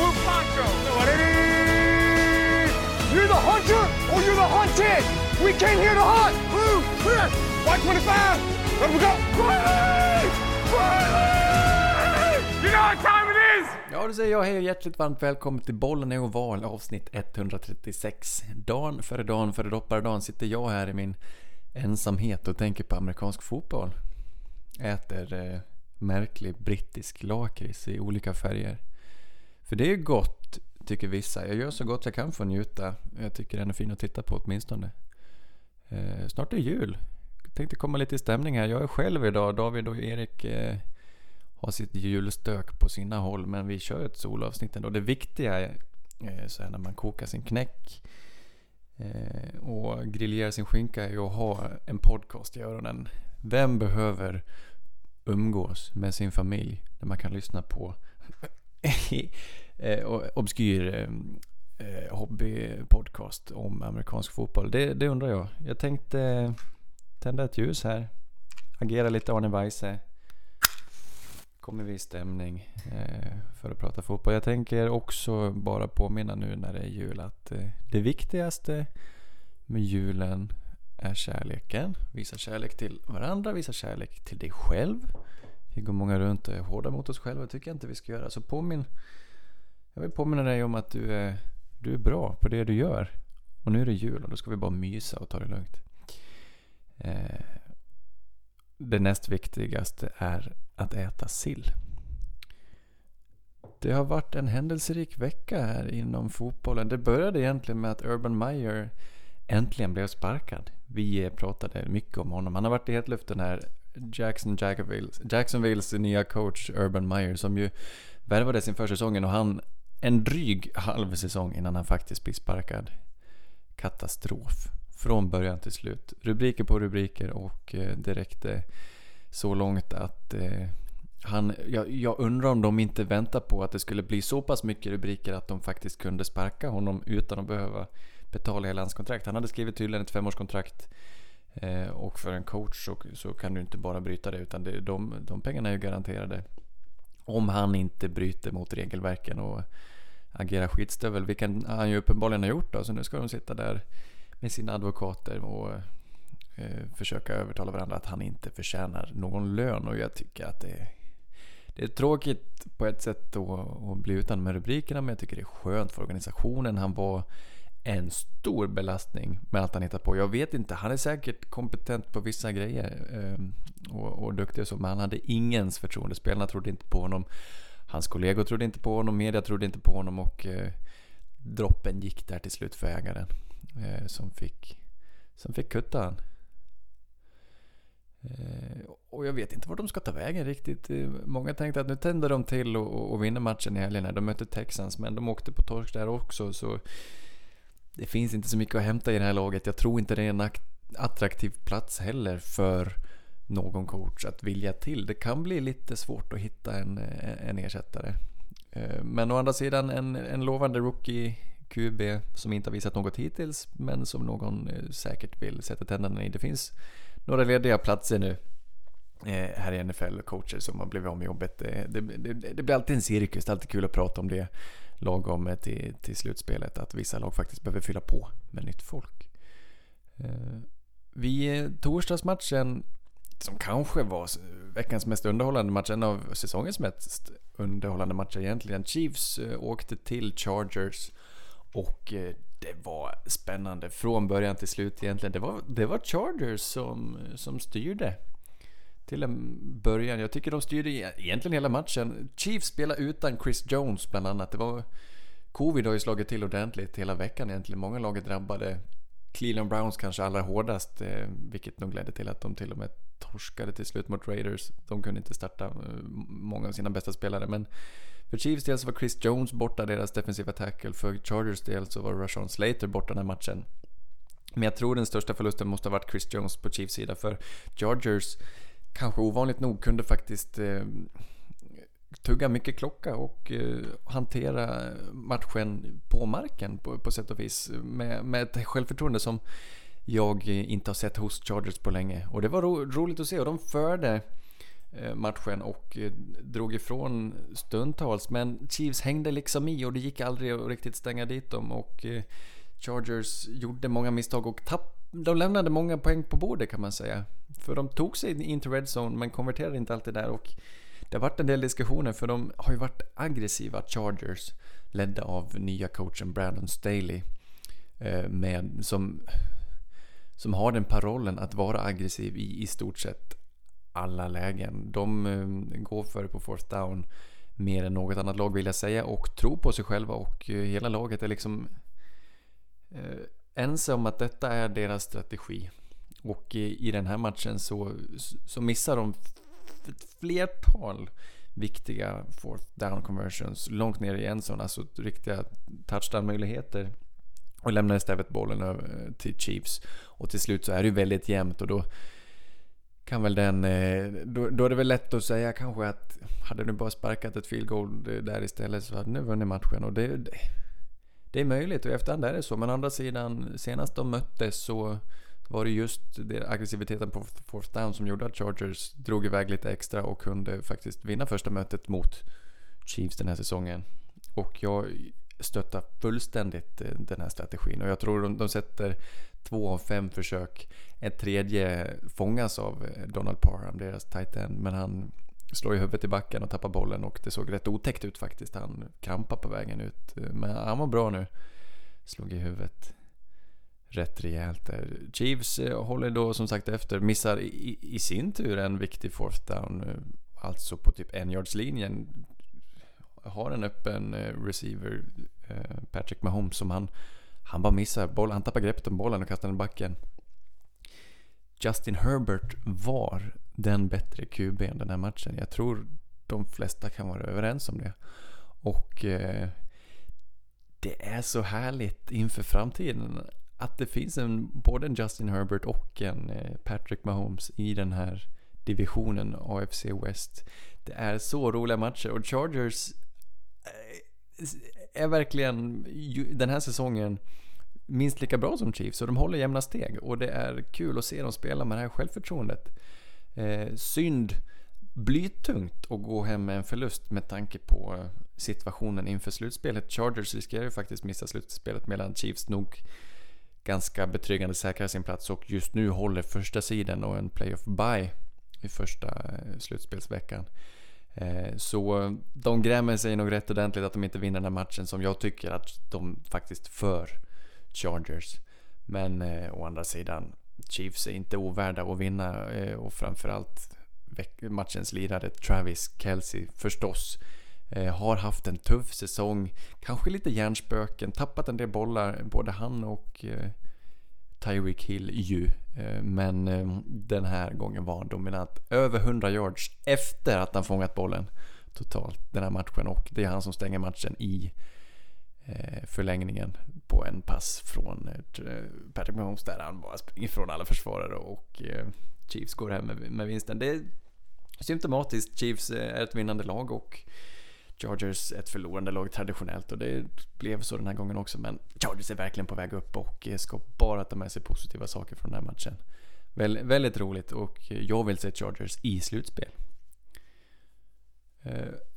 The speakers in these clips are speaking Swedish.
go. You're the hunter or you're the hunted. We came here to hunt. Blue, clear. White 25. Let me go. Riley! Riley! You know what time it is? Ja, då säger jag hej och hjärtligt varmt välkommen till Bollen är oval avsnitt 136. Dan före dan före dopparedagen sitter jag här i min ensamhet och tänker på amerikansk fotboll. Äter eh, märklig brittisk lakrits i olika färger. För det är gott, tycker vissa. Jag gör så gott jag kan för att njuta. Jag tycker den är fin att titta på åtminstone. Eh, snart är jul. Tänkte komma lite i stämning här. Jag är själv idag. David och Erik eh, har sitt julstök på sina håll. Men vi kör ett solavsnitt ändå. Det viktiga är eh, så här när man kokar sin knäck eh, och grillerar sin skinka är ju att ha en podcast i öronen. Vem behöver umgås med sin familj när man kan lyssna på Eh, eh, obskyr eh, hobbypodcast om amerikansk fotboll? Det, det undrar jag. Jag tänkte eh, tända ett ljus här. Agera lite Arne Weise. Kommer vi i stämning eh, för att prata fotboll. Jag tänker också bara påminna nu när det är jul att eh, det viktigaste med julen är kärleken. Visa kärlek till varandra, visa kärlek till dig själv. Vi går många runt och är hårda mot oss själva. Det tycker jag inte vi ska göra. Så påminn, jag vill påminna dig om att du är, du är bra på det du gör. Och nu är det jul och då ska vi bara mysa och ta det lugnt. Eh, det näst viktigaste är att äta sill. Det har varit en händelserik vecka här inom fotbollen. Det började egentligen med att Urban Meyer äntligen blev sparkad. Vi pratade mycket om honom. Han har varit i hetluften här. Jackson Jacksonvilles, Jacksonvilles nya coach Urban Meyer som ju värvades inför säsongen och han en dryg halv säsong innan han faktiskt blir sparkad. Katastrof. Från början till slut. Rubriker på rubriker och eh, det räckte eh, så långt att eh, han, jag, jag, undrar om de inte väntar på att det skulle bli så pass mycket rubriker att de faktiskt kunde sparka honom utan att behöva betala hela hans kontrakt. Han hade skrivit tydligen ett femårskontrakt Eh, och för en coach så, så, kan du inte bara bryta det utan det, de, de pengarna är ju garanterade. Om han inte bryter mot regelverken och agerar skitstövel, vilket han ju uppenbarligen har gjort då. Så nu ska de sitta där med sina advokater och eh, försöka övertala varandra att han inte förtjänar någon lön. Och jag tycker att det, det är tråkigt på ett sätt då att bli utan med rubrikerna, men jag tycker det är skönt för organisationen. Han var en stor belastning med allt han hittar på. Jag vet inte, han är säkert kompetent på vissa grejer eh, och, och duktig och så, men han hade ingens förtroende. Spelarna trodde inte på honom. Hans kollegor trodde inte på honom, media trodde inte på honom och eh, droppen gick där till slut för ägaren eh, som, fick, som fick kutta han. Eh, och jag vet inte vart de ska ta vägen riktigt. Eh, många tänkte att nu tänder de till och, och vinner matchen i helgen. De mötte Texans, men de åkte på torsk där också. Så det finns inte så mycket att hämta i det här laget. Jag tror inte det är en attraktiv plats heller för någon coach att vilja till. Det kan bli lite svårt att hitta en, eh, en ersättare. Eh, men å andra sidan en, en lovande rookie QB som inte har visat något hittills men som någon eh, säkert vill sätta tänderna i. Det finns några lediga platser nu här i NFL, coacher som har blivit av med jobbet. Det, det, det, det blir alltid en cirkus, det är alltid kul att prata om det lagom till, till slutspelet. Att vissa lag faktiskt behöver fylla på med nytt folk. Eh, Vid eh, torsdagsmatchen som kanske var veckans mest underhållande match, en av säsongens mest underhållande matcher egentligen. Chiefs eh, åkte till Chargers och det var spännande från början till slut egentligen. Det var, det var Chargers som, som styrde. Till en början. Jag tycker de styrde e- egentligen hela matchen. Chiefs spelade utan Chris Jones bland annat. Det var... Covid har ju slagit till ordentligt hela veckan egentligen. Många lag är drabbade. Cleveland Browns kanske allra hårdast, eh, vilket nog ledde till att de till och med torskade till slut mot Raiders. De kunde inte starta eh, många av sina bästa spelare, men för Chiefs del så var Chris Jones borta, deras defensiva tackle. För Chargers del så var Rashawn Slater borta den här matchen. Men jag tror den största förlusten måste ha varit Chris Jones på Chiefs sida, för Chargers, kanske ovanligt nog, kunde faktiskt eh, tugga mycket klocka och eh, hantera matchen på marken på, på sätt och vis. Med, med ett självförtroende som jag inte har sett hos Chargers på länge. Och det var ro, roligt att se och de förde eh, matchen och eh, drog ifrån stundtals. Men Chiefs hängde liksom i och det gick aldrig att riktigt stänga dit dem. Och eh, Chargers gjorde många misstag och tapp, de lämnade många poäng på bordet kan man säga. För de tog sig in till Red Zone men konverterade inte alltid där. Och det har varit en del diskussioner för de har ju varit aggressiva Chargers ledda av nya coachen Brandon Staley. Eh, med, som som har den parollen att vara aggressiv i i stort sett alla lägen. De eh, går för på fourth down mer än något annat lag vill jag säga och tror på sig själva och eh, hela laget är liksom eh, ense om att detta är deras strategi. Och i den här matchen så, så missar de ett flertal viktiga fourth down conversions långt ner i en alltså riktiga touchdown-möjligheter. Och lämnar istället bollen över till Chiefs. Och till slut så är det ju väldigt jämnt och då kan väl den... Eh, då, då är det väl lätt att säga kanske att hade du bara sparkat ett field goal eh, där istället så hade ni vunnit matchen. Och det, det är möjligt och i efterhand är det så. Men å andra sidan, senast de möttes så var det just det aggressiviteten på fourth down som gjorde att Chargers drog iväg lite extra och kunde faktiskt vinna första mötet mot Chiefs den här säsongen. Och jag stöttar fullständigt eh, den här strategin och jag tror de, de sätter två av fem försök. Ett tredje fångas av eh, Donald Parham, deras tight end, men han slår i huvudet i backen och tappar bollen och det såg rätt otäckt ut faktiskt. Han krampade på vägen ut, men han var bra nu. Slog i huvudet rätt rejält där. Chiefs eh, håller då som sagt efter, missar i, i sin tur en viktig fourth down, eh, alltså på typ en yards linjen har en öppen eh, receiver, Patrick Mahomes, som han, han bara missar bollen. Han tappar greppet om bollen och kastar den i backen. Justin Herbert var den bättre QB'n den här matchen. Jag tror de flesta kan vara överens om det. Och eh, det är så härligt inför framtiden att det finns en, både en Justin Herbert och en eh, Patrick Mahomes i den här divisionen AFC West. Det är så roliga matcher och Chargers eh, är verkligen den här säsongen minst lika bra som Chiefs och de håller jämna steg och det är kul att se dem spela med det här självförtroendet. Eh, synd, blytungt att gå hem med en förlust med tanke på eh, situationen inför slutspelet. Chargers riskerar ju faktiskt missa slutspelet medan Chiefs nog ganska betryggande säkrar sin plats och just nu håller första sidan och en playoff bye i första eh, slutspelsveckan. Eh, så de grämer sig nog rätt ordentligt att de inte vinner den här matchen som jag tycker att de faktiskt för Chargers. Men å andra sidan, Chiefs är inte ovärda att vinna eh, och framförallt matchens lirare Travis Kelce förstås. Eh, har haft en tuff säsong, kanske lite hjärnspöken, tappat en del bollar, både han och eh, Tyreek Hill ju. Men den här gången var han dominant. Över 100 yards efter att han fångat bollen totalt den här matchen. Och det är han som stänger matchen i Eh, förlängningen på en pass från eh, eh, Patrick Mahomes där han bara springer ifrån alla försvarare och Chiefs går hem med vinsten. Det är symptomatiskt. Chiefs är ett vinnande lag och Chargers ett förlorande lag traditionellt och det blev så den här gången också. Men Chargers är verkligen på väg upp och ska bara ta med sig positiva saker från den här matchen. Väl, väldigt roligt och jag vill se Chargers i slutspel.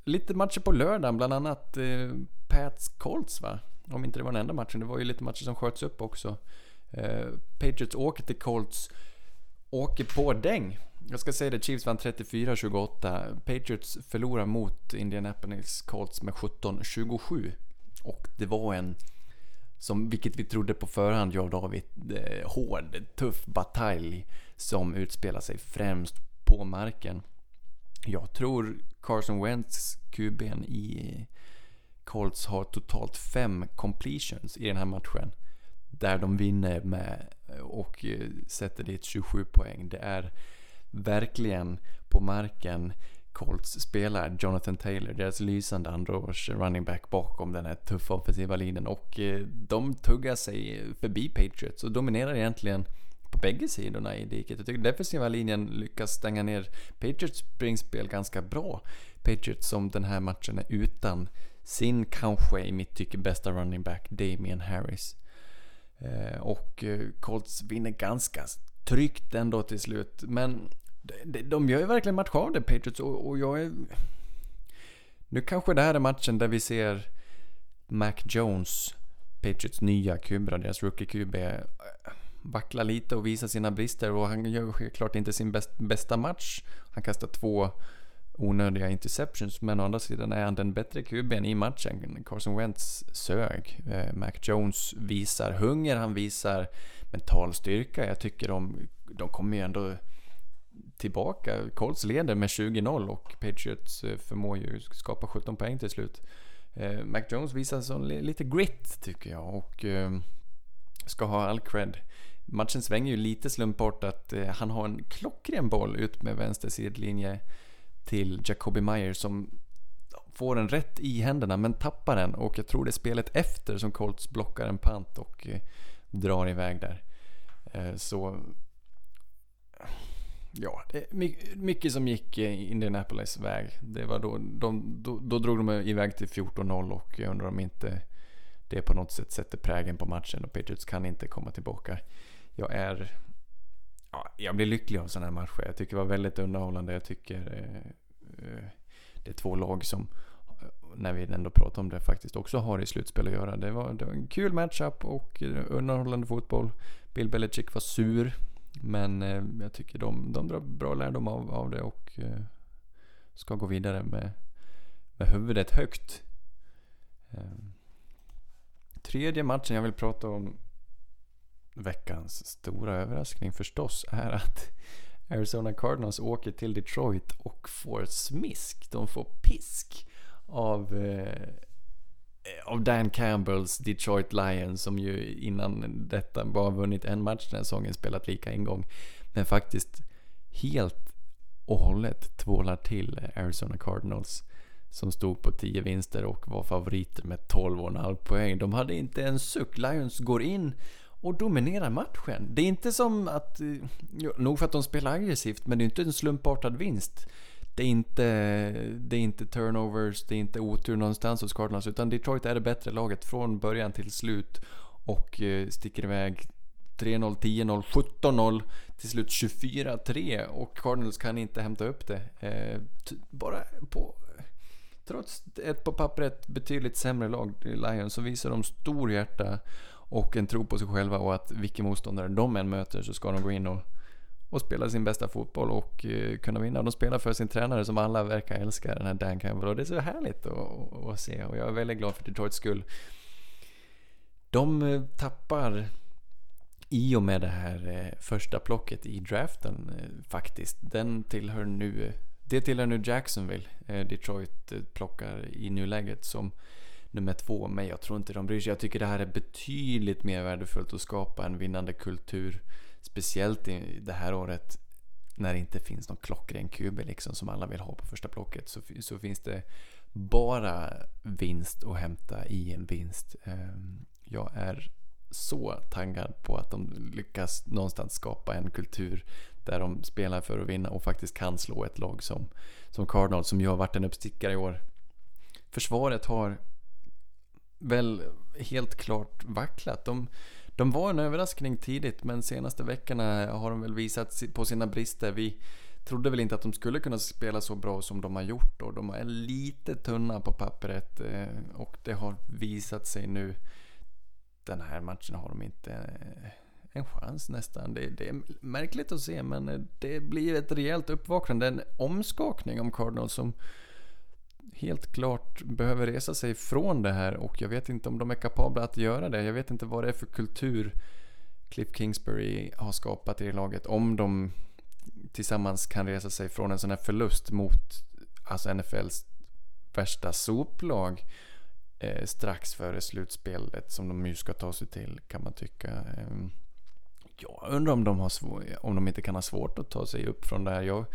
Lite matcher på lördagen, bland annat eh, Pats Colts va? Om inte det var den enda matchen, det var ju lite matcher som sköts upp också. Eh, Patriots åker till Colts, åker på däng jag ska säga det, Chiefs vann 34-28. Patriots förlorar mot Indianapolis Colts med 17-27. Och det var en, som, vilket vi trodde på förhand, jag och David, eh, hård, tuff batalj som utspelar sig främst på marken. Jag tror Carson Wentz, QB'n i Colts, har totalt fem completions i den här matchen. Där de vinner med och eh, sätter dit 27 poäng. Det är verkligen på marken Colts spelar Jonathan Taylor, deras lysande andraårs running back bakom den här tuffa offensiva linjen och eh, de tuggar sig förbi Patriots och dominerar egentligen på bägge sidorna i diket. Jag tycker defensiva linjen lyckas stänga ner Patriots springspel ganska bra. Patriots som den här matchen är utan sin kanske i mitt tycke bästa running back Damien Harris. Eh, och eh, Colts vinner ganska tryggt ändå till slut. Men de, gör ju verkligen match av det, Patriots, och, och jag är... Nu kanske det här är matchen där vi ser Mac Jones, Patriots nya QB, deras rookie-QB, Vacklar lite och visar sina brister och han gör självklart inte sin bäst, bästa match. Han kastar två onödiga interceptions men å andra sidan är han den bättre kuben i matchen. Carson Wentz sög. Eh, Mac Jones visar hunger, han visar mental styrka. Jag tycker de, de kommer ju ändå tillbaka. Colts leder med 20-0 och Patriots eh, förmår ju skapa 17 poäng till slut. Eh, Mac Jones visar sån lite grit tycker jag och eh, ska ha all cred. Matchen svänger ju lite slumpartat. Eh, han har en klockren boll ut med vänster sidlinje till Jacobi Meyer som får den rätt i händerna men tappar den och jag tror det är spelet efter som Colts blockar en pant och eh, drar iväg där. Eh, så... Ja, det är mycket som gick Indianapolis väg. Det var då, de, då, då drog de iväg till 14-0 och jag undrar om inte det på något sätt sätter prägen på matchen och Patriots kan inte komma tillbaka. Jag är ja, jag blir lycklig av sådana här matcher. Jag tycker det var väldigt underhållande. Jag tycker eh, eh det är två lag som, eh, när vi ändå pratar om det, faktiskt också har i slutspel att göra. Det var, det var en kul matchup och underhållande fotboll. Bill Belichick var sur. Men eh, jag tycker de, de drar bra lärdom av, av det och eh, ska gå vidare med, med huvudet högt. Eh, tredje matchen jag vill prata om veckans stora överraskning förstås är att Arizona Cardinals åker till Detroit och får smisk. De får pisk av, eh, av Dan Campbells Detroit Lions som ju innan detta bara vunnit en match den här säsongen, spelat lika en gång. Men faktiskt helt och hållet tvålar till Arizona Cardinals som stod på 10 vinster och var favoriter med 12,5 poäng. De hade inte en suck. Lions går in och dominerar matchen. Det är inte som att... Eh, nog för att de spelar aggressivt, men det är inte en slumpartad vinst. Det är inte, det är inte turnovers, det är inte otur någonstans hos Cardinals, utan Detroit är det bättre laget från början till slut och eh, sticker iväg 3-0, 10-0, 17-0, till slut 24-3 och Cardinals kan inte hämta upp det. Eh, bara på... Trots ett på pappret betydligt sämre lag, Lions, så visar de stor hjärta och en tro på sig själva och att vilken motståndare de än möter så ska de gå in och, och spela sin bästa fotboll och eh, kunna vinna. De spelar för sin tränare som alla verkar älska, den här Dan Campbell. Och det är så härligt att, att, se och jag är väldigt glad för Detroits skull. De eh, tappar i och med det här eh, första plocket i draften eh, faktiskt. Den tillhör nu, det tillhör nu Jacksonville. Detroit plockar i nuläget som nummer två. Men jag tror inte de bryr sig. Jag tycker det här är betydligt mer värdefullt att skapa en vinnande kultur. Speciellt i det här året när det inte finns någon klockren QB liksom som alla vill ha på första plocket. Så, så finns det bara vinst att hämta i en vinst. Ehm, jag är så taggad på att de lyckas någonstans skapa en kultur där de spelar för att vinna och faktiskt kan slå ett lag som, som Cardinals som ju har varit en uppstickare i år. Försvaret har väl helt klart vacklat. De, de var en överraskning tidigt men senaste veckorna har de väl visat på sina brister. Vi trodde väl inte att de skulle kunna spela så bra som de har gjort och de är lite tunna på pappret eh, och det har visat sig nu. Den här matchen har de inte eh, en chans nästan. Det, det, är märkligt att se men eh, det blir ett rejält uppvaknande, en omskakning om Cardinals som helt klart behöver resa sig från det här och jag vet inte om de är kapabla att göra det. Jag vet inte vad det är för kultur Cliff Kingsbury har skapat i laget. Om de tillsammans kan resa sig från en sån här förlust mot alltså NFLs värsta soplag eh, strax före slutspelet som de ju ska ta sig till kan man tycka. Eh, jag undrar om de, har svår, om de inte kan ha svårt att ta sig upp från det här. Jag,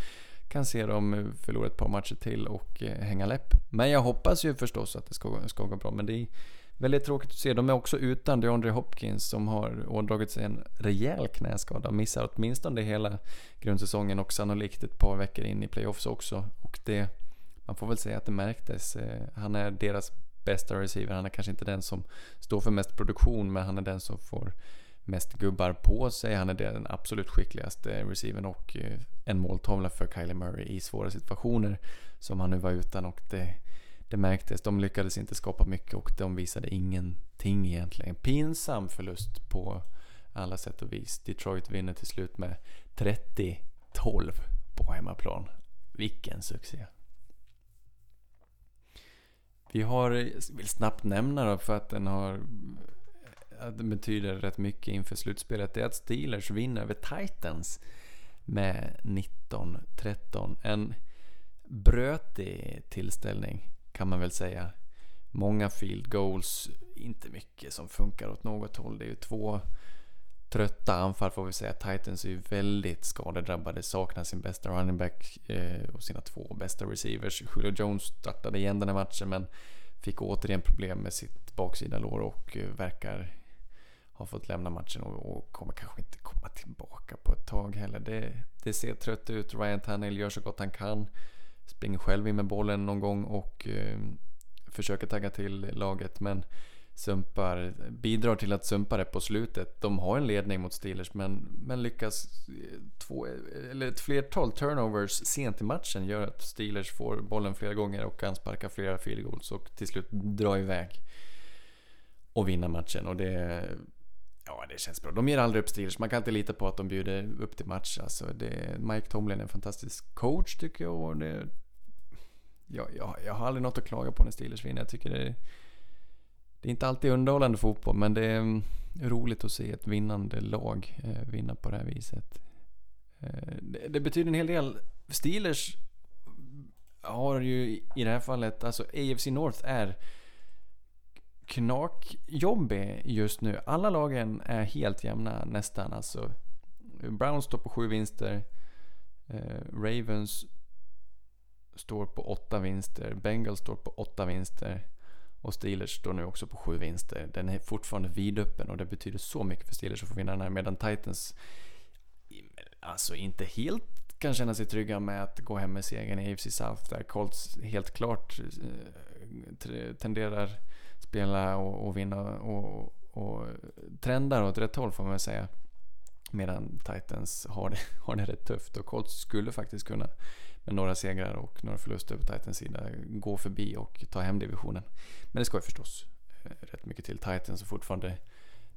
kan se dem förlora ett par matcher till och eh, hänga läpp. Men jag hoppas ju förstås att det ska, ska gå bra. Men det är väldigt tråkigt att se. De är också utan DeAndre Hopkins som har ådragit sig en rejäl knäskada. Missar åtminstone hela grundsäsongen och sannolikt ett par veckor in i playoffs också. Och det, man får väl säga att det märktes. Eh, han är deras bästa receiver. Han är kanske inte den som står för mest produktion men han är den som får mest gubbar på sig. Han är den absolut skickligaste receiven och eh, en måltavla för Kylie Murray i svåra situationer som han nu var utan och det, det märktes. De lyckades inte skapa mycket och de visade ingenting egentligen. Pinsam förlust på alla sätt och vis. Detroit vinner till slut med 30-12 på hemmaplan. Vilken succé! Vi har, jag vill snabbt nämna då för att den har det betyder rätt mycket inför slutspelet. Det är att Steelers vinner över Titans med 19-13. En brötig tillställning kan man väl säga. Många field goals, inte mycket som funkar åt något håll. Det är ju två trötta anfall får vi säga. Titans är ju väldigt skadedrabbade, saknar sin bästa running back eh, och sina två bästa receivers. Julio Jones startade igen den här matchen men fick återigen problem med sitt baksida lår och eh, verkar har fått lämna matchen och, och, kommer kanske inte komma tillbaka på ett tag heller. Det, det ser trött ut. Ryan Tannehill gör så gott han kan. Springer själv in med bollen någon gång och eh, försöker tagga till laget men sumpar, bidrar till att sumpa det på slutet. De har en ledning mot Steelers men, men lyckas eh, två, eh, eller ett flertal turnovers sent i matchen gör att Steelers får bollen flera gånger och kan sparka flera field goals och till slut dra iväg och vinna matchen. Och det, ja, det känns bra. De ger aldrig upp Steelers. Man kan inte lita på att de bjuder upp till match. Alltså, det, Mike Tomlin är en fantastisk coach tycker jag. Och det, jag, jag, jag har aldrig något att klaga på när Steelers vinner. Jag tycker det det är inte alltid underhållande fotboll, men det är mm, roligt att se ett vinnande lag eh, vinna på det här viset. Eh, det, det, betyder en hel del. Steelers har ju i det här fallet, alltså AFC North är knakjobbig just nu. Alla lagen är helt jämna nästan. Alltså, Browns står på sju vinster. Eh, Ravens står på åtta vinster. Bengals står på åtta vinster. Och Steelers står nu också på sju vinster. Den är fortfarande vidöppen och det betyder så mycket för Steelers att få vinna den här. Medan Titans alltså inte helt kan känna sig trygga med att gå hem med segern i AFC South. Där Colts helt klart eh, tenderar spela och, och vinna och, och trendar åt rätt håll får man väl säga. Medan Titans har det, har det rätt tufft och Colts skulle faktiskt kunna med några segrar och några förluster på Titans sida gå förbi och ta hem divisionen. Men det ska ju förstås eh, rätt mycket till. Titans har fortfarande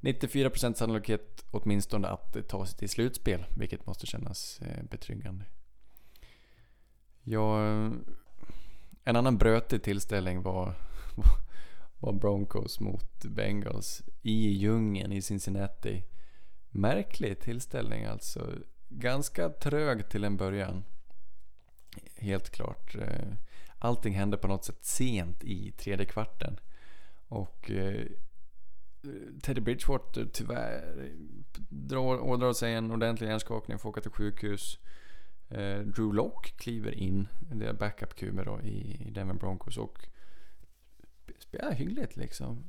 94% sannolikhet åtminstone att ta sig till slutspel, vilket måste kännas eh, betryggande. Ja, en annan brötig tillställning var, var Broncos mot Bengals i djungeln i Cincinnati. Märklig tillställning alltså. Ganska trög till en början. Helt klart. Eh, allting hände på något sätt sent i tredje kvarten. Och eh, Teddy Bridgewater tyvärr drar, ådrar sig en ordentlig hjärnskakning och får åka till sjukhus. Eh, Drew Locke kliver in, det är backup-QB då i Denver Broncos och spelade hyggligt liksom.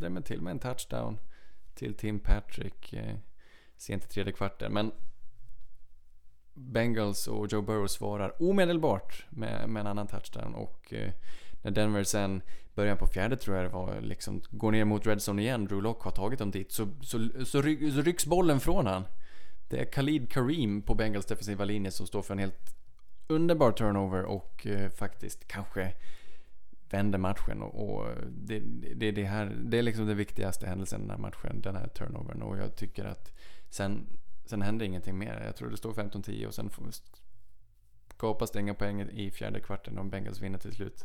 Drämmer till med en touchdown till Tim Patrick eh, sent i tredje kvarten. Men Bengals och Joe Burrow svarar omedelbart med, med en annan touchdown. Och eh, när Denver sen, början på fjärde tror jag det var, liksom går ner mot Redzone igen, Drew Lock har tagit dem dit, så, så, så, ry, så rycks bollen från han. Det är Khalid Kareem på Bengals defensiva linje som står för en helt underbar turnover och eh, faktiskt kanske vänder matchen. Och, och det, det, det, här, det är liksom den viktigaste händelsen i den här matchen, den här turnovern. Och jag tycker att sen Sen händer ingenting mer. Jag tror det står 15-10 och sen skapas det inga poäng i fjärde kvarten och Bengals vinner till slut.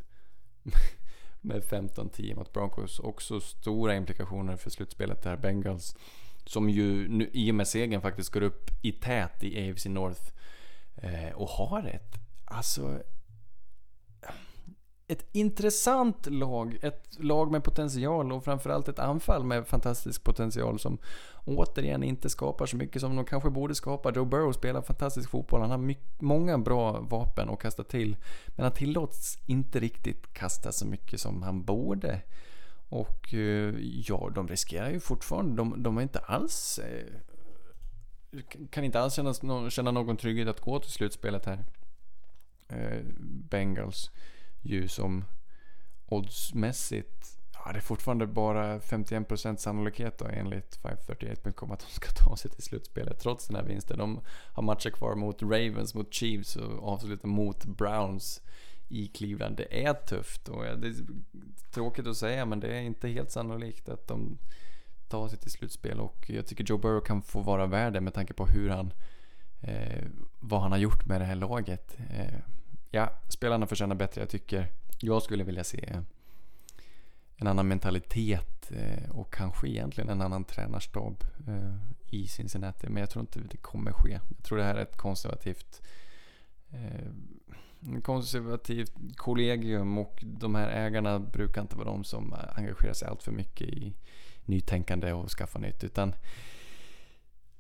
med 15-10 mot Broncos. Också stora implikationer för slutspelet där. Bengals som ju nu, i och med segern faktiskt går upp i tät i AFC North. Eh, och har ett, alltså ett intressant lag. Ett lag med potential och framförallt ett anfall med fantastisk potential som återigen inte skapar så mycket som de kanske borde skapa. Joe Burrow spelar fantastisk fotboll. Han har mycket, många bra vapen att kasta till. Men han tillåts inte riktigt kasta så mycket som han borde. Och eh, ja, de riskerar ju fortfarande. De, de har inte alls... Eh, kan inte alls känna, känna någon trygghet att gå till slutspelet här. Eh, Bengals ju som oddsmässigt, Ja, det är fortfarande bara 51% sannolikhet då enligt 538.com att de ska ta sig till slutspelet trots den här vinsten. De har matcher kvar mot Ravens, mot Chiefs och avslutar mot Browns i Cleveland. Det är tufft och det är tråkigt att säga men det är inte helt sannolikt att de tar sig till slutspel och jag tycker Joe Burrow kan få vara värd det med tanke på hur han eh, vad han har gjort med det här laget. Eh, ja, spelarna förtjänar bättre. Jag tycker jag skulle vilja se en annan mentalitet eh, och kanske egentligen en annan tränarstab eh, i Cincinnati. Men jag tror inte det kommer ske. Jag tror det här är ett konservativt eh, konservativt kollegium och de här ägarna brukar inte vara de som engagerar sig allt för mycket i nytänkande och skaffa nytt. Utan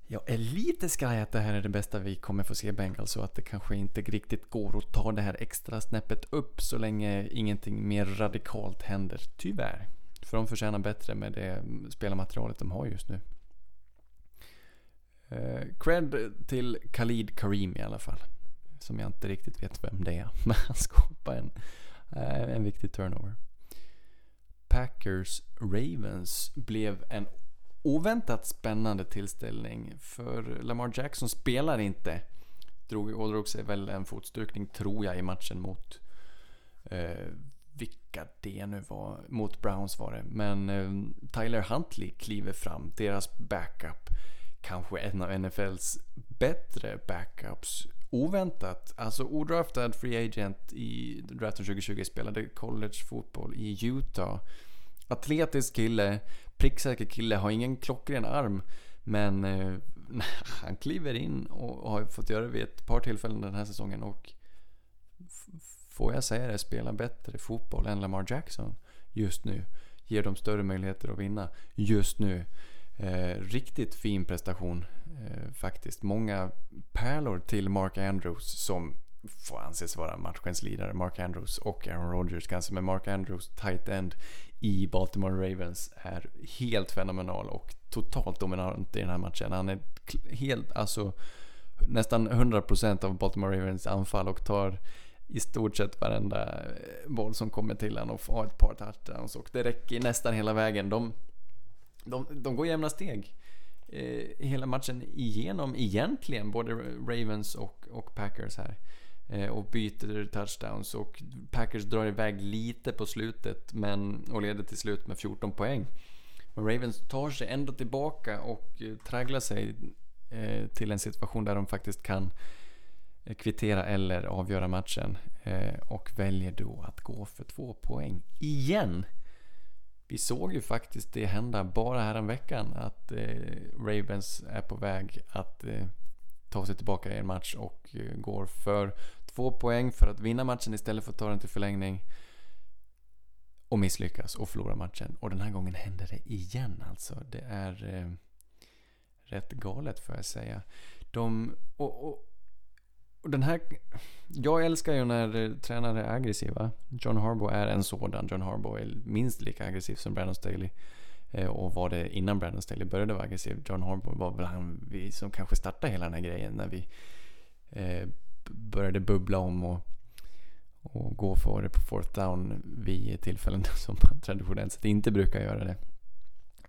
jag är lite skraj att det här är det bästa vi kommer få se Bengals och att det kanske inte riktigt går att ta det här extra snäppet upp så länge ingenting mer radikalt händer. Tyvärr. För de förtjänar bättre med det spelarmaterialet de har just nu. Eh, cred till Khalid Karim i alla fall. Som jag inte riktigt vet vem det är. Men han skapar en, eh, en viktig turnover. Packers Ravens blev en oväntat spännande tillställning. För Lamar Jackson spelar inte. Drog, ådrog sig väl en fotstukning tror jag i matchen mot eh, vilka det nu var. Mot Browns var det. Men eh, Tyler Huntley kliver fram. Deras backup. Kanske en av NFLs bättre backups. Oväntat. Alltså odraftad free agent i draften 2020. Spelade college fotboll i Utah. Atletisk kille pricksäker kille, har ingen klockren arm. Men eh, han kliver in och har fått göra det vid ett par tillfällen den här säsongen och får jag säga det, spelar bättre fotboll än Lamar Jackson just nu. Ger dem större möjligheter att vinna just nu. Eh, riktigt fin prestation eh, faktiskt. Många pärlor till Mark Andrews som får anses vara matchens lirare. Mark Andrews och Aaron Rodgers kanske. Men Mark Andrews tight end i Baltimore Ravens är helt fenomenal och totalt dominant i den här matchen. Han är helt, alltså nästan 100% av Baltimore Ravens anfall och tar i stort sett varenda eh, boll som kommer till honom och har ett par touchdowns och det räcker nästan hela vägen. De, de, de går jämna steg eh, hela matchen igenom egentligen, både Ravens och, och Packers här. Eh, och byter touchdowns och Packers drar iväg lite på slutet men, och leder till slut med 14 poäng. Men Ravens tar sig ändå tillbaka och eh, tragglar sig eh, till en situation där de faktiskt kan kvittera eller avgöra matchen och väljer då att gå för två poäng igen. Vi såg ju faktiskt det hända bara här en veckan att Ravens är på väg att ta sig tillbaka i en match och går för två poäng för att vinna matchen istället för att ta den till förlängning. Och misslyckas och förlora matchen. Och den här gången händer det igen alltså. Det är eh, rätt galet får jag säga. De, och, och, och, den här... Jag älskar ju när eh, tränare är aggressiva. John Harbaugh är en sådan. John Harbaugh är minst lika aggressiv som Brandon Staley. Eh, och var det innan Brandon Staley började vara aggressiv. John Harbaugh var väl han vi som kanske startade hela den här grejen när vi eh, började bubbla om och, och gå för det på fourth down vid tillfällen som man traditionellt sett inte brukar göra det.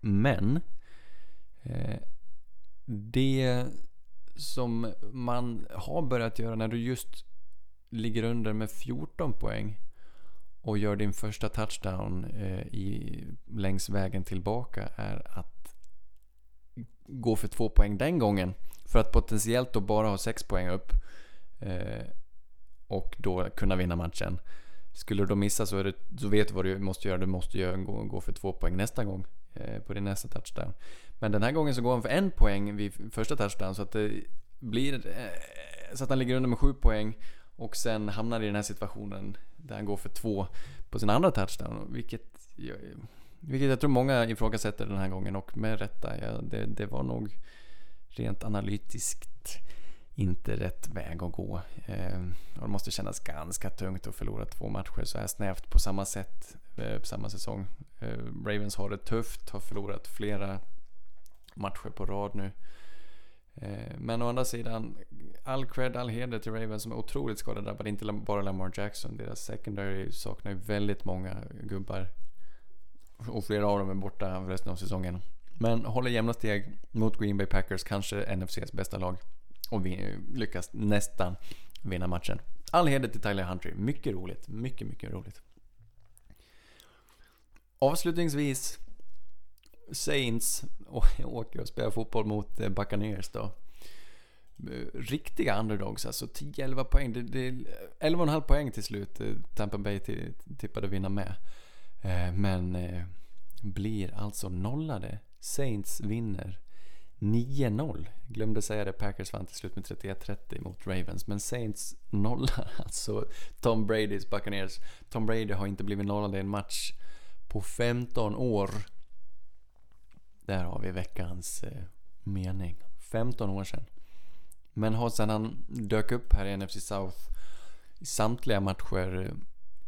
Men eh, det som man har börjat göra när du just ligger under med 14 poäng och gör din första touchdown eh, i, längs vägen tillbaka är att gå för två poäng den gången. För att potentiellt då bara ha sex poäng upp. Eh, och då kunna vinna matchen. Skulle du då missa så, det, så vet du vad du måste göra. Du måste göra, gå, gå för två poäng nästa gång eh, på din nästa touchdown. Men den här gången så går han för en poäng vid första touchdown så att det blir eh, så att han ligger under med sju poäng och sen hamnar i den här situationen där han går för två på sin andra touchdown. Vilket, vilket jag tror många ifrågasätter den här gången och med rätta. Ja, det, det var nog rent analytiskt inte rätt väg att gå. Eh, och det måste kännas ganska tungt att förlora två matcher så här snävt på samma sätt eh, på samma säsong. Eh, Ravens har det tufft, har förlorat flera matcher på rad nu. Eh, men å andra sidan, all cred, all heder till Ravens som är otroligt skadedrabbade. Inte bara Lamar Jackson. Deras secondary saknar ju väldigt många gubbar. Och flera av dem är borta resten av säsongen. Men håller jämna steg mot Green Bay Packers, kanske NFCs bästa lag. Och vi lyckas nästan vinna matchen. All heder till Tyler Huntry. Mycket roligt. Mycket, mycket roligt. Avslutningsvis. Saints åker och spelar fotboll mot eh, Buccaneers då. Eh, riktiga underdogs alltså. 10-11 poäng. Det, det, 11,5 poäng till slut. Eh, Tampa Bay tippade vinna med. Men blir alltså nollade. Saints vinner 9-0. Glömde säga det, Packers vann till slut med 31-30 mot Ravens. Men Saints nollar alltså Tom Bradys Buccaneers. Tom Brady har inte blivit nollad i en match på 15 år. Där har vi veckans eh, mening. 15 år sedan. Men har sedan han dök upp här i NFC South i samtliga matcher eh,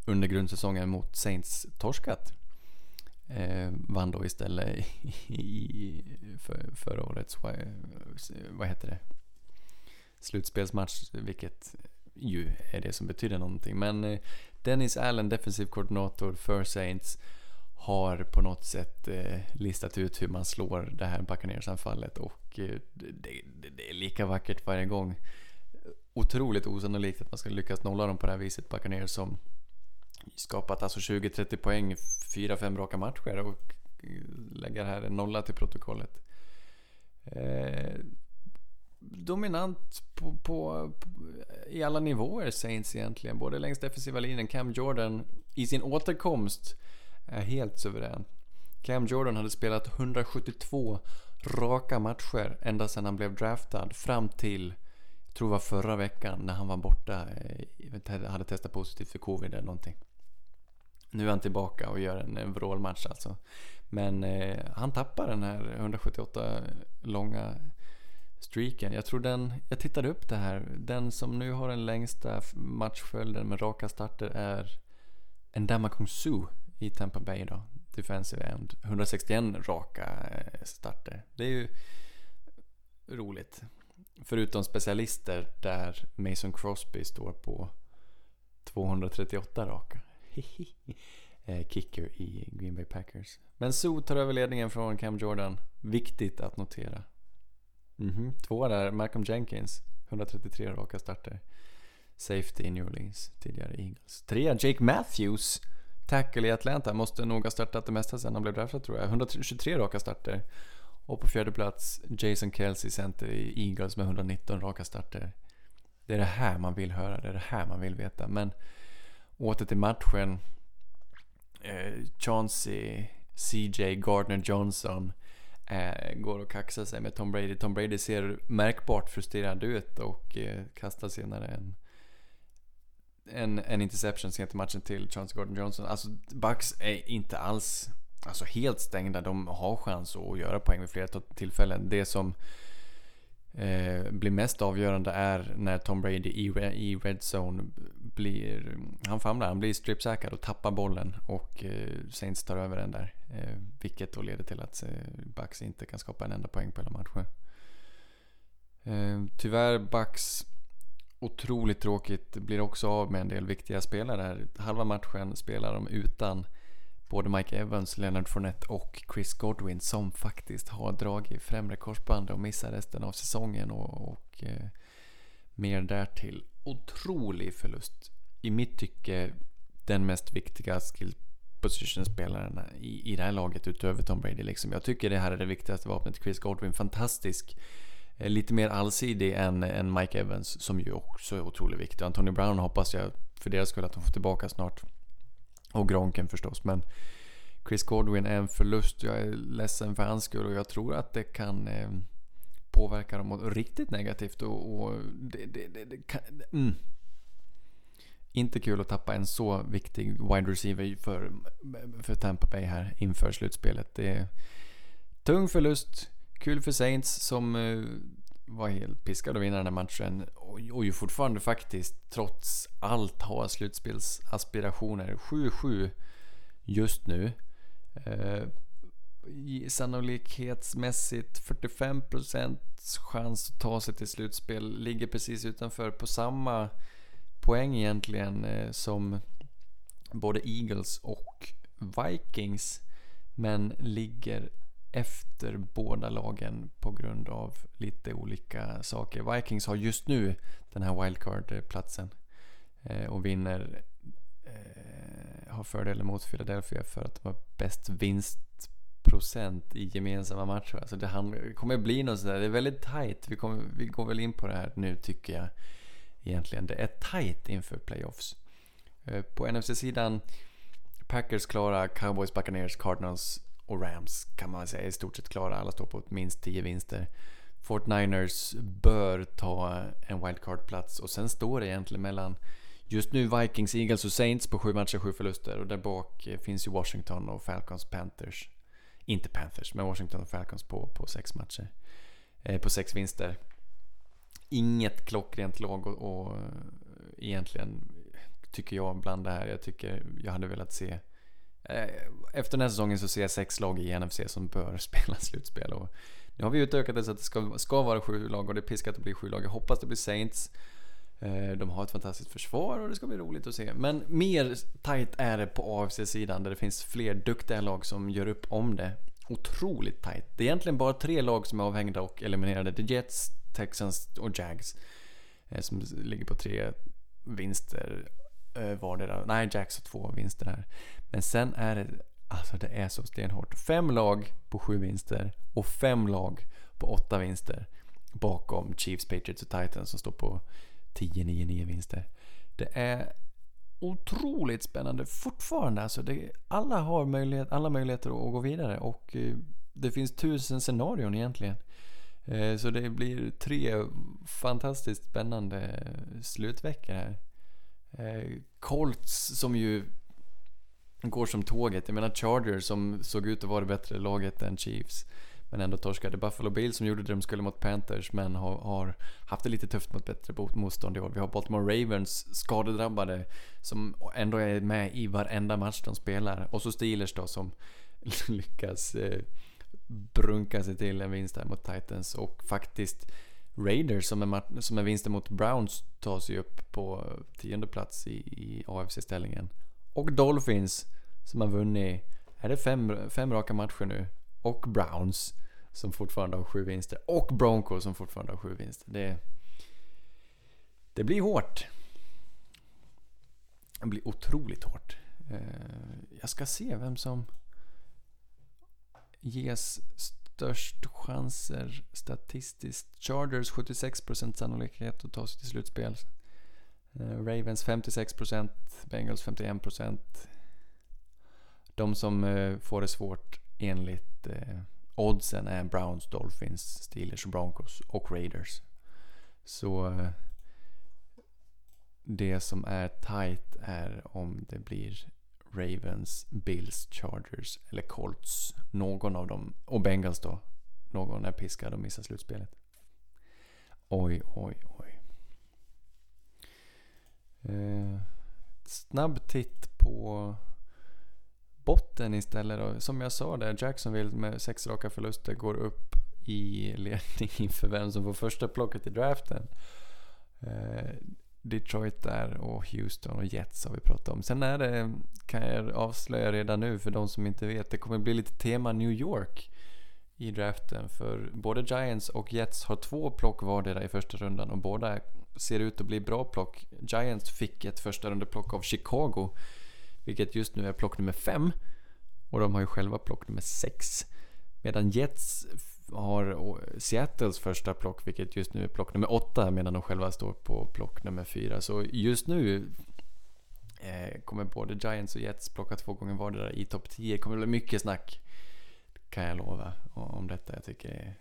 under grundsäsongen mot Saints torskat. Eh, vann då istället i, för, förra årets, eh, vad heter det, slutspelsmatch, vilket ju är det som betyder någonting. Men eh, Dennis Allen, defensiv koordinator för Saints, har på något sätt eh, listat ut hur man slår det här Buccaneers-anfallet och det, det, det, är lika vackert varje gång. Otroligt osannolikt att man ska lyckas nolla dem på det här viset, Buccaneers som skapat alltså 20-30 poäng 4-5 raka matcher och lägger här en nolla till protokollet. Eh, dominant på, på, på, i alla nivåer Saints egentligen. Både längs defensiva linjen, Cam Jordan i sin återkomst är helt suverän. Cam Jordan hade spelat 172 raka matcher ända sedan han blev draftad fram till, jag tror det var förra veckan när han var borta, eh, hade testat positivt för covid eller någonting. Nu är han tillbaka och gör en vrålmatch alltså. Men eh, han tappar den här 178 långa streaken. Jag tror den, jag tittade upp det här. Den som nu har den längsta matchföljden med raka starter är Ndama Kong Su i Tampa Bay då. Defensive end. 161 raka eh, starter. Det är ju roligt. Förutom specialister där Mason Crosby står på 238 raka. Eh, kicker i Green Bay Packers. Men Sue tar över ledningen från Cam Jordan. Viktigt att notera. Mm -hmm. Två där, Malcolm Jenkins. 133 raka starter. Safety i New Orleans, tidigare Eagles. Trea, Jake Matthews. Tackle i Atlanta. Måste nog ha startat det mesta sen han blev draftad tror jag. 123 raka starter. Och på fjärde plats Jason Kelsey, center i Eagles med 119 raka starter. Det är det här man vill höra, det är det här man vill veta. Men åter till matchen. Eh, Chauncey, CJ, Gardner Johnson eh, går och kaxar sig med Tom Brady. Tom Brady ser märkbart frustrerad ut och eh, kastar senare en, en, en interception sent i matchen till Chauncey Gardner Johnson. Alltså Bucks är inte alls alltså, helt stängda. De har chans att göra poäng vid flera tillfällen. Det som eh, blir mest avgörande är när Tom Brady i, i red zone blir, han famlar, han blir stripsackad och tappar bollen och eh, Saints tar över den där. Eh, vilket då leder till att eh, Bucks inte kan skapa en enda poäng på hela matchen. Eh, tyvärr Bucks otroligt tråkigt, blir också av med en del viktiga spelare här. Halva matchen spelar de utan både Mike Evans, Leonard Fournette och Chris Godwin som faktiskt har dragit främre korsbandet och missar resten av säsongen och, och eh, mer därtill. Otrolig förlust. I mitt tycke den mest viktiga skill position-spelaren i, i det här laget utöver Tom Brady. Liksom. Jag tycker det här är det viktigaste vapnet. Chris Godwin, fantastisk. Eh, lite mer allsidig än, än Mike Evans som ju också är otroligt viktig. Antonio Brown hoppas jag för deras skull att de får tillbaka snart. Och Gronken förstås. Men Chris Godwin är en förlust. Jag är ledsen för hans skull och jag tror att det kan eh, påverka dem riktigt negativt. Och, och det, det, det, det kan, mm. Inte kul att tappa en så viktig wide receiver för, för Tampa Bay här inför slutspelet. Det är tung förlust. Kul för Saints som eh, var helt piskad att vinna den här matchen. Och, och ju fortfarande faktiskt, trots allt, har slutspelsaspirationer. 7-7 just nu. Eh, sannolikhetsmässigt 45% chans att ta sig till slutspel. Ligger precis utanför på samma poäng egentligen eh, som både Eagles och Vikings. Men ligger efter båda lagen på grund av lite olika saker. Vikings har just nu den här wildcard-platsen. Eh, och vinner, eh, har fördelen mot Philadelphia för att de har bäst vinstprocent i gemensamma matcher. Alltså det handlar, kommer bli något sådär, det är väldigt tight. Vi, kommer, vi går väl in på det här nu tycker jag egentligen. Det är tight inför playoffs. Eh, på NFC-sidan Packers klara, Cowboys, Buccaneers, Cardinals och Rams kan man säga är i stort sett klara. Alla står på minst 10 vinster. Fort Niners bör ta en wildcard-plats och sen står det egentligen mellan just nu Vikings, Eagles och Saints på sju matcher, sju förluster och där bak eh, finns ju Washington och Falcons, Panthers. Inte Panthers, men Washington och Falcons på, på sex matcher. Eh, på sex vinster. Inget klockrent lag och, och eh, egentligen tycker jag bland det här. Jag tycker jag hade velat se Eh, efter den här säsongen så ser jag sex lag i NFC som bör spela slutspel. Och nu har vi utökat det så att det ska, ska vara sju lag och det är piskat att bli sju lag. Jag hoppas det blir Saints. Eh, de har ett fantastiskt försvar och det ska bli roligt att se. Men mer tight är det på AFC-sidan där det finns fler duktiga lag som gör upp om det. Otroligt tight. Det är egentligen bara tre lag som är avhängda och eliminerade. The Jets, Texans och Jags. Eh, som ligger på tre vinster vardera. Nej, Jags har två vinster här. Men sen är det, alltså det är så stenhårt. Fem lag på sju vinster och fem lag på åtta vinster. Bakom Chiefs, Patriots och Titans som står på 10-9-9 vinster. Det är otroligt spännande fortfarande. Alltså det, alla har möjlighet, alla möjligheter att gå vidare och eh, det finns tusen scenarion egentligen. Eh, så det blir tre fantastiskt spännande slutveckor här. Eh, Colts som ju går som tåget. Jag menar Chargers som såg ut att vara det bättre laget än Chiefs. Men ändå torskade. Buffalo Bills som gjorde det de skulle mot Panthers men har, har haft det lite tufft mot bättre motstånd i år. Vi har Baltimore Ravens skadedrabbade som ändå är med i varenda match de spelar. Och så Steelers då som lyckas eh, brunka sig till en vinst här mot Titans och faktiskt Raiders som är, som är vinsten mot Browns tar sig upp på eh, tionde plats i, i AFC-ställningen. Och Dolphins som har vunnit, är det fem, fem raka matcher nu? Och Browns som fortfarande har sju vinster. Och Broncos som fortfarande har sju vinster. Det, det blir hårt. Det blir otroligt hårt. Eh, jag ska se vem som ges störst chanser statistiskt. Chargers 76% sannolikhet att ta sig till slutspel. Eh, Ravens 56%, Bengals 51%. De som eh, får det svårt enligt eh, oddsen är Browns, Dolphins, Steelers, Broncos och Raiders. Så det som är tight är om det blir Ravens, Bills, Chargers eller Colts. Någon av dem. Och Bengals då. Någon är piskad och missar slutspelet. Oj, oj, oj. Eh, snabb titt på botten istället då. Som jag sa där, Jacksonville med sex raka förluster går upp i ledning inför vem som får första plocket i draften. Eh, Detroit där och Houston och Jets har vi pratat om. Sen är det, kan jag avslöja redan nu för de som inte vet, det kommer bli lite tema New York i draften. För både Giants och Jets har två plock vardera i första rundan och båda ser ut att bli bra plock. Giants fick ett första rundeplock av Chicago, vilket just nu är plock nummer 5. Och de har ju själva plock nummer 6. Medan Jets har Seattles första plock, vilket just nu är plock nummer 8. medan de själva står på plock nummer 4. Så just nu eh, kommer både Giants och Jets plocka två gånger vardera i topp 10. Det kommer bli mycket snack, kan jag lova, om detta. Jag tycker,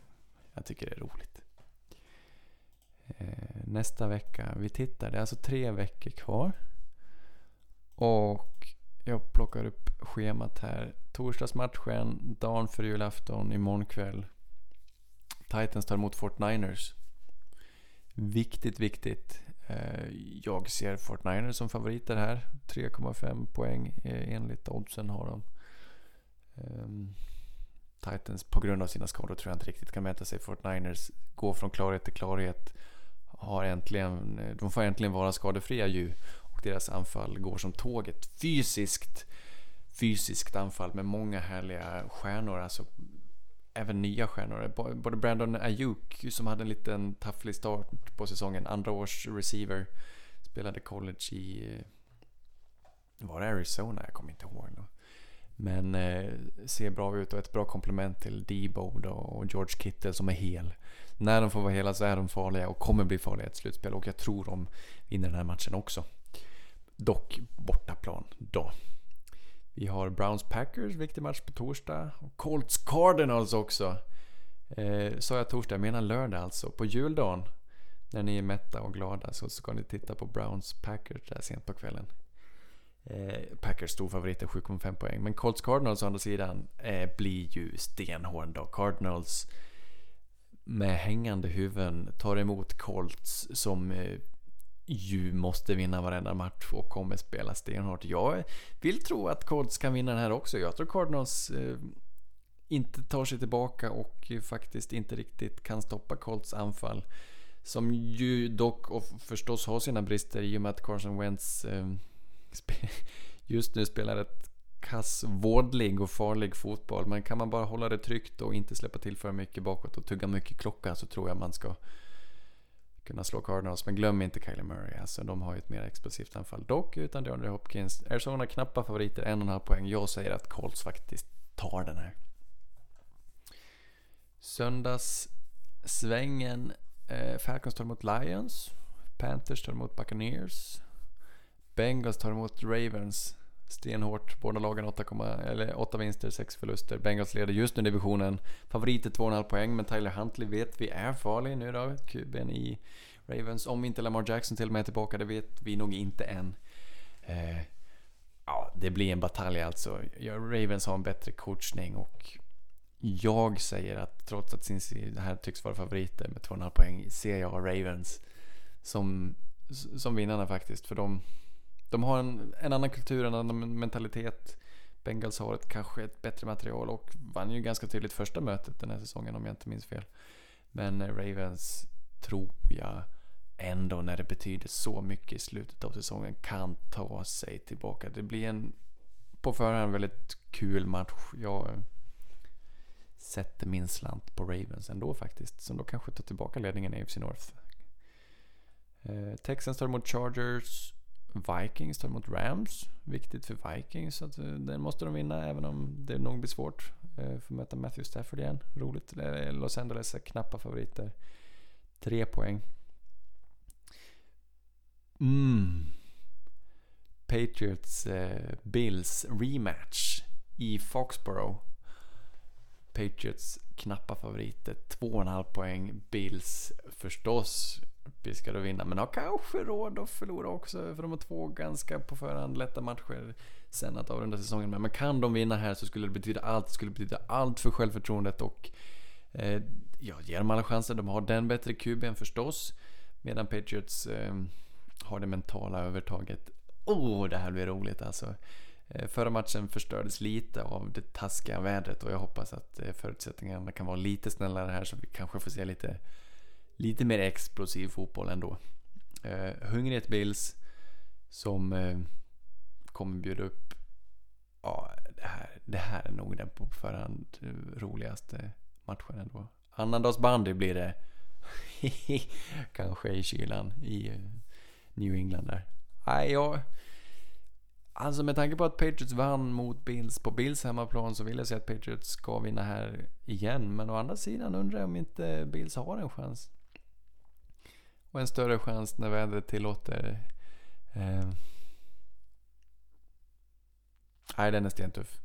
jag tycker det är roligt. Eh, nästa vecka, vi tittar, det är alltså tre veckor kvar. Och jag plockar upp schemat här. Torsdagsmatchen, dagen för julafton, imorgon kväll. Titans tar emot Fort Niners. Viktigt, viktigt. Eh, jag ser Fort Niners som favoriter här. 3,5 poäng eh, enligt oddsen har de. Ehm, Titans på grund av sina skador tror jag inte riktigt kan mäta sig. Fort Niners går från klarhet till klarhet. Har äntligen, de får äntligen vara skadefria ju. Och deras anfall går som tåget. Fysiskt fysiskt anfall med många härliga stjärnor. Alltså även nya stjärnor. Både Brandon Ayuk som hade en liten tafflig start på säsongen. Andra års receiver. Spelade college i... Var det Arizona? Jag kommer inte ihåg. Då. Men eh, ser bra ut och ett bra komplement till Debo och George Kittle som är hel. När de får vara hela så är de farliga och kommer bli farliga i ett slutspel och jag tror de vinner den här matchen också. Dock bortaplan då. Vi har Browns Packers, viktig match på torsdag. Och Colts Cardinals också. Eh, sa jag torsdag, jag menar lördag alltså. På juldagen. När ni är mätta och glada så ska ni titta på Browns Packers där sent på kvällen. Eh, Packers storfavoriter 7,5 poäng. Men Colts Cardinals å andra sidan eh, blir ju stenhård då. Cardinals med hängande huvuden tar emot Colts som eh, ju måste vinna varenda match och kommer spela stenhårt. Jag vill tro att Colts kan vinna den här också. Jag tror Cardinals eh, inte tar sig tillbaka och faktiskt inte riktigt kan stoppa Colts anfall. Som ju dock och förstås har sina brister i och med att Carson Wentz eh, just nu spelar ett kass, vårdlig och farlig fotboll. Men kan man bara hålla det tryggt och inte släppa till för mycket bakåt och tugga mycket klocka så tror jag man ska kunna slå Cardinals. Men glöm inte Kylie Murray. Alltså, de har ju ett mer explosivt anfall. Dock utan DeAndre Hopkins. Arizona knappa favoriter, en och en halv poäng. Jag säger att Colts faktiskt tar den här. Söndagssvängen. Eh, Falcons tar emot Lions. Panthers tar emot Buccaneers. Bengals tar emot Ravens. Stenhårt. Båda lagen 8, eller 8 vinster, 6 förluster. Bengals leder just nu divisionen. Favoriter 2,5 poäng, men Tyler Huntley vet vi är farlig nu då. Kuben i Ravens. Om inte Lamar Jackson till och med är tillbaka, det vet vi nog inte än. Eh, ja, det blir en batalj alltså. Ravens har en bättre coachning och jag säger att trots att Cincy här tycks vara favoriter med 2,5 poäng ser jag Ravens som, som vinnarna faktiskt. För de de har en, en annan kultur, en annan mentalitet. Bengals har ett, kanske ett bättre material och vann ju ganska tydligt första mötet den här säsongen om jag inte minns fel. Men Ravens tror jag ändå när det betyder så mycket i slutet av säsongen kan ta sig tillbaka. Det blir en på förhand väldigt kul match. Jag sätter min slant på Ravens ändå faktiskt. Som då kanske tar tillbaka ledningen i AFC North. Eh, Texans tar emot Chargers. Vikings tar emot Rams. Viktigt för Vikings. Så att, eh, den måste de vinna även om det nog blir svårt. Eh, för att möta Matthew Stafford igen. Roligt. Eh, Los Angeles är knappa favoriter. Tre poäng. Mm. Patriots eh, Bills rematch i Foxborough. Patriots knappa favoriter. 2,5 poäng. Bills förstås Piskade att vinna. Men har kanske råd att förlora också. För de har två ganska på förhand lätta matcher sen att avrunda säsongen med. Men kan de vinna här så skulle det betyda allt. Det skulle betyda allt för självförtroendet och eh, jag ger dem alla chanser. De har den bättre QB'n förstås. Medan Patriots eh, har det mentala övertaget. Oh, det här blir roligt alltså. Eh, förra matchen förstördes lite av det taskiga vädret och jag hoppas att eh, förutsättningarna kan vara lite snällare här så vi kanske får se lite lite mer explosiv fotboll ändå. Eh, Hungret Bills som eh, kommer bjuda upp ja, det, här, det här är nog den på förhand roligaste matchen ändå. Annandagsbandy blir det. Kanske i kylan i eh, New England där. Nej, jag... Alltså med tanke på att Patriots vann mot Bills på Bills hemmaplan så vill jag säga att Patriots ska vinna här igen. Men å andra sidan undrar jag om inte Bills har en chans. Och en större chans när vädret tillåter. Eh. Nej, den är stentuff.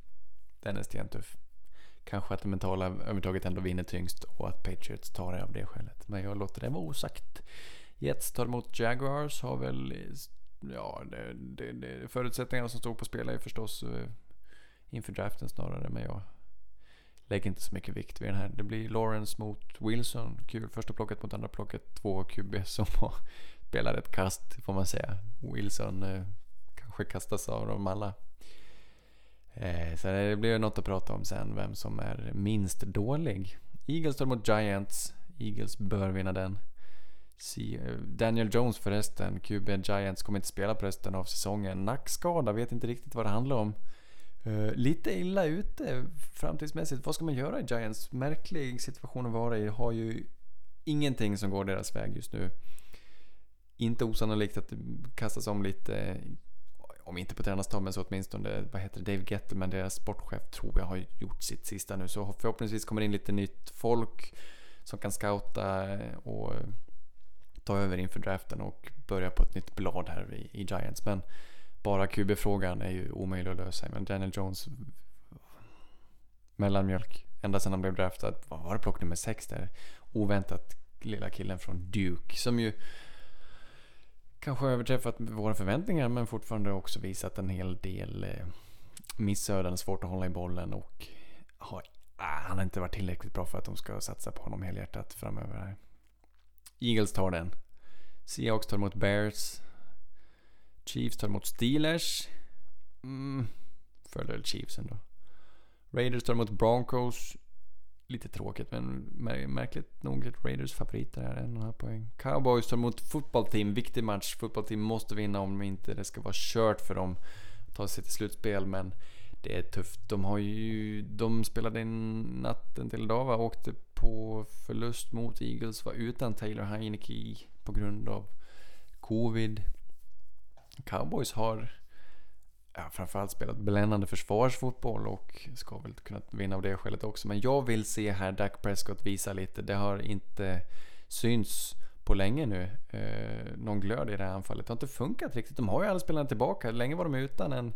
Den är stentuff. Kanske att det mentala övertaget ändå vinner tyngst och att Patriots tar det av det skälet. Men jag låter det vara osagt. Jets tar emot Jaguars har väl... Ja, det, det, det, förutsättningarna som stod på spel är förstås eh, inför draften snarare. Men jag lägger inte så mycket vikt vid den här. Det blir Lawrence mot Wilson. Kul. Första plocket mot andra plocket. Två QB som spelar ett kast får man säga. Wilson eh, kanske kastas av dem alla. Eh, så det blir något att prata om sen. Vem som är minst dålig. Eagles står mot Giants. Eagles bör vinna den. Eh, Daniel Jones förresten, QB Giants, kommer inte spela på resten av säsongen. Nackskada, vet inte riktigt vad det handlar om. Uh, lite illa ute framtidsmässigt. Vad ska man göra i Giants? Märklig situation att vara i. Har ju ingenting som går deras väg just nu. Inte osannolikt att det kastas om lite. Om inte på tränarstaben men så åtminstone, vad heter det, Dave Gettleman, deras sportchef, tror jag har gjort sitt sista nu. Så förhoppningsvis kommer det in lite nytt folk som kan scouta och ta över inför draften och börja på ett nytt blad här i, i Giants. Men bara QB-frågan är ju omöjlig att lösa. Men Daniel Jones mellanmjölk ända sedan han blev draftad. Vad var det plock nummer sex där? Oväntat lilla killen från Duke som ju kanske överträffat våra förväntningar men fortfarande också visat en hel del eh, missöden, svårt att hålla i bollen och har, ah, han har inte varit tillräckligt bra för att de ska satsa på honom helhjärtat framöver. Här. Eagles tar den. Seahawks tar emot Bears. Chiefs tar emot Steelers. Mm, fördel Chiefs ändå. Raiders tar emot Broncos. Lite tråkigt men märkligt nog Raiders favoriter här, en och en poäng. Cowboys tar emot fotbollsteam. Viktig match. Fotbollsteam måste vinna om inte det ska vara kört för dem. att Ta sig till slutspel men det är tufft. De har ju... De spelade in natten till idag va? Åkte på förlust mot Eagles. Var utan Taylor Heineke på grund av Covid. Cowboys har ja, framförallt spelat bländande försvarsfotboll och ska väl kunna vinna av det skälet också. Men jag vill se här Dak Prescott visa lite. Det har inte synts på länge nu. Eh, någon glöd i det här anfallet. Det har inte funkat riktigt. De har ju alla spelarna tillbaka. Länge var de utan en,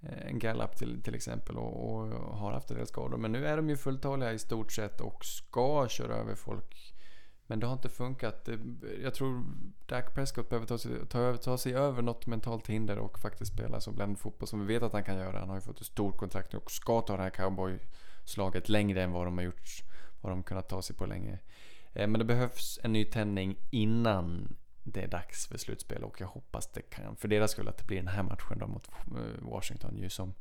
eh, en Gallup till, till exempel och, och har haft en del skador. Men nu är de ju fulltaliga i stort sett och ska köra över folk men det har inte funkat. Jag tror Dak Prescott behöver ta sig, ta, ta sig över något mentalt hinder och faktiskt spela så bland fotboll som vi vet att han kan göra. Han har ju fått ett stort kontrakt och ska ta det här cowboyslaget längre än vad de har gjort. Vad de kunnat ta sig på länge. Eh, men det behövs en ny tändning innan det är dags för slutspel och jag hoppas det kan, för deras skull, att det blir den här matchen då mot eh, Washington ju som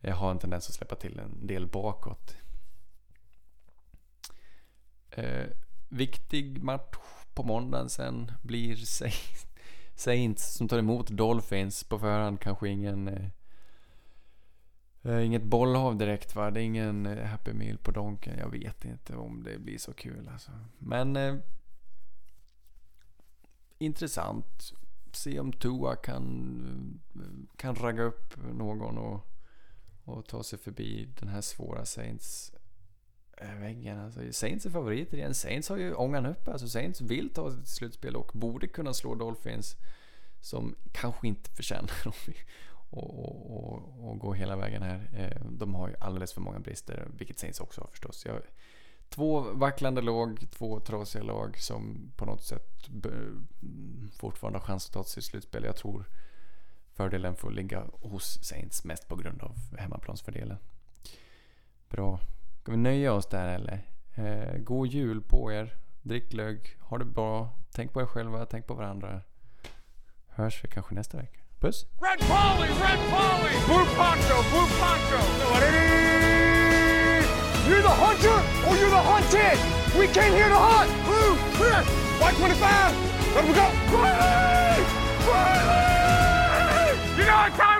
eh, har en tendens att släppa till en del bakåt. Viktig match på måndagen sen blir Saints som tar emot Dolphins på förhand. Kanske ingen... Eh, eh, inget bollhav direkt va? Det är ingen eh, Happy Meal på Donken. Jag vet inte om det blir så kul alltså. Men... Eh, intressant. Se om Tua kan, kan ragga upp någon och, och ta sig förbi den här svåra Saints Eh, väggen. Alltså, Saints är favoriter igen. Saints har ju ångan upp. Alltså, Saints vill ta sig till slutspel och borde kunna slå Dolphins. Som kanske inte förtjänar att och, och, och, gå hela vägen här. Eh, de har ju alldeles för många brister, vilket Saints också har förstås. Jag, två vacklande lag, två trasiga lag som på något sätt fortfarande har chans att ta sig till slutspel. Jag tror fördelen får ligga hos Saints mest på grund av hemmaplansfördelen. Bra. Ska vi nöja oss där eller? Eh, god jul på er. Drick glögg. Ha det bra. Tänk på er själva. Tänk på varandra. Hörs vi kanske nästa vecka. Puss! Red Polly! Red Polly! Blue Poncho! Blue Poncho! You're the hunter or you're the hunted! We came here to hunt! Blue! Clear! White 25! Let we go! Riley! Riley! You know what time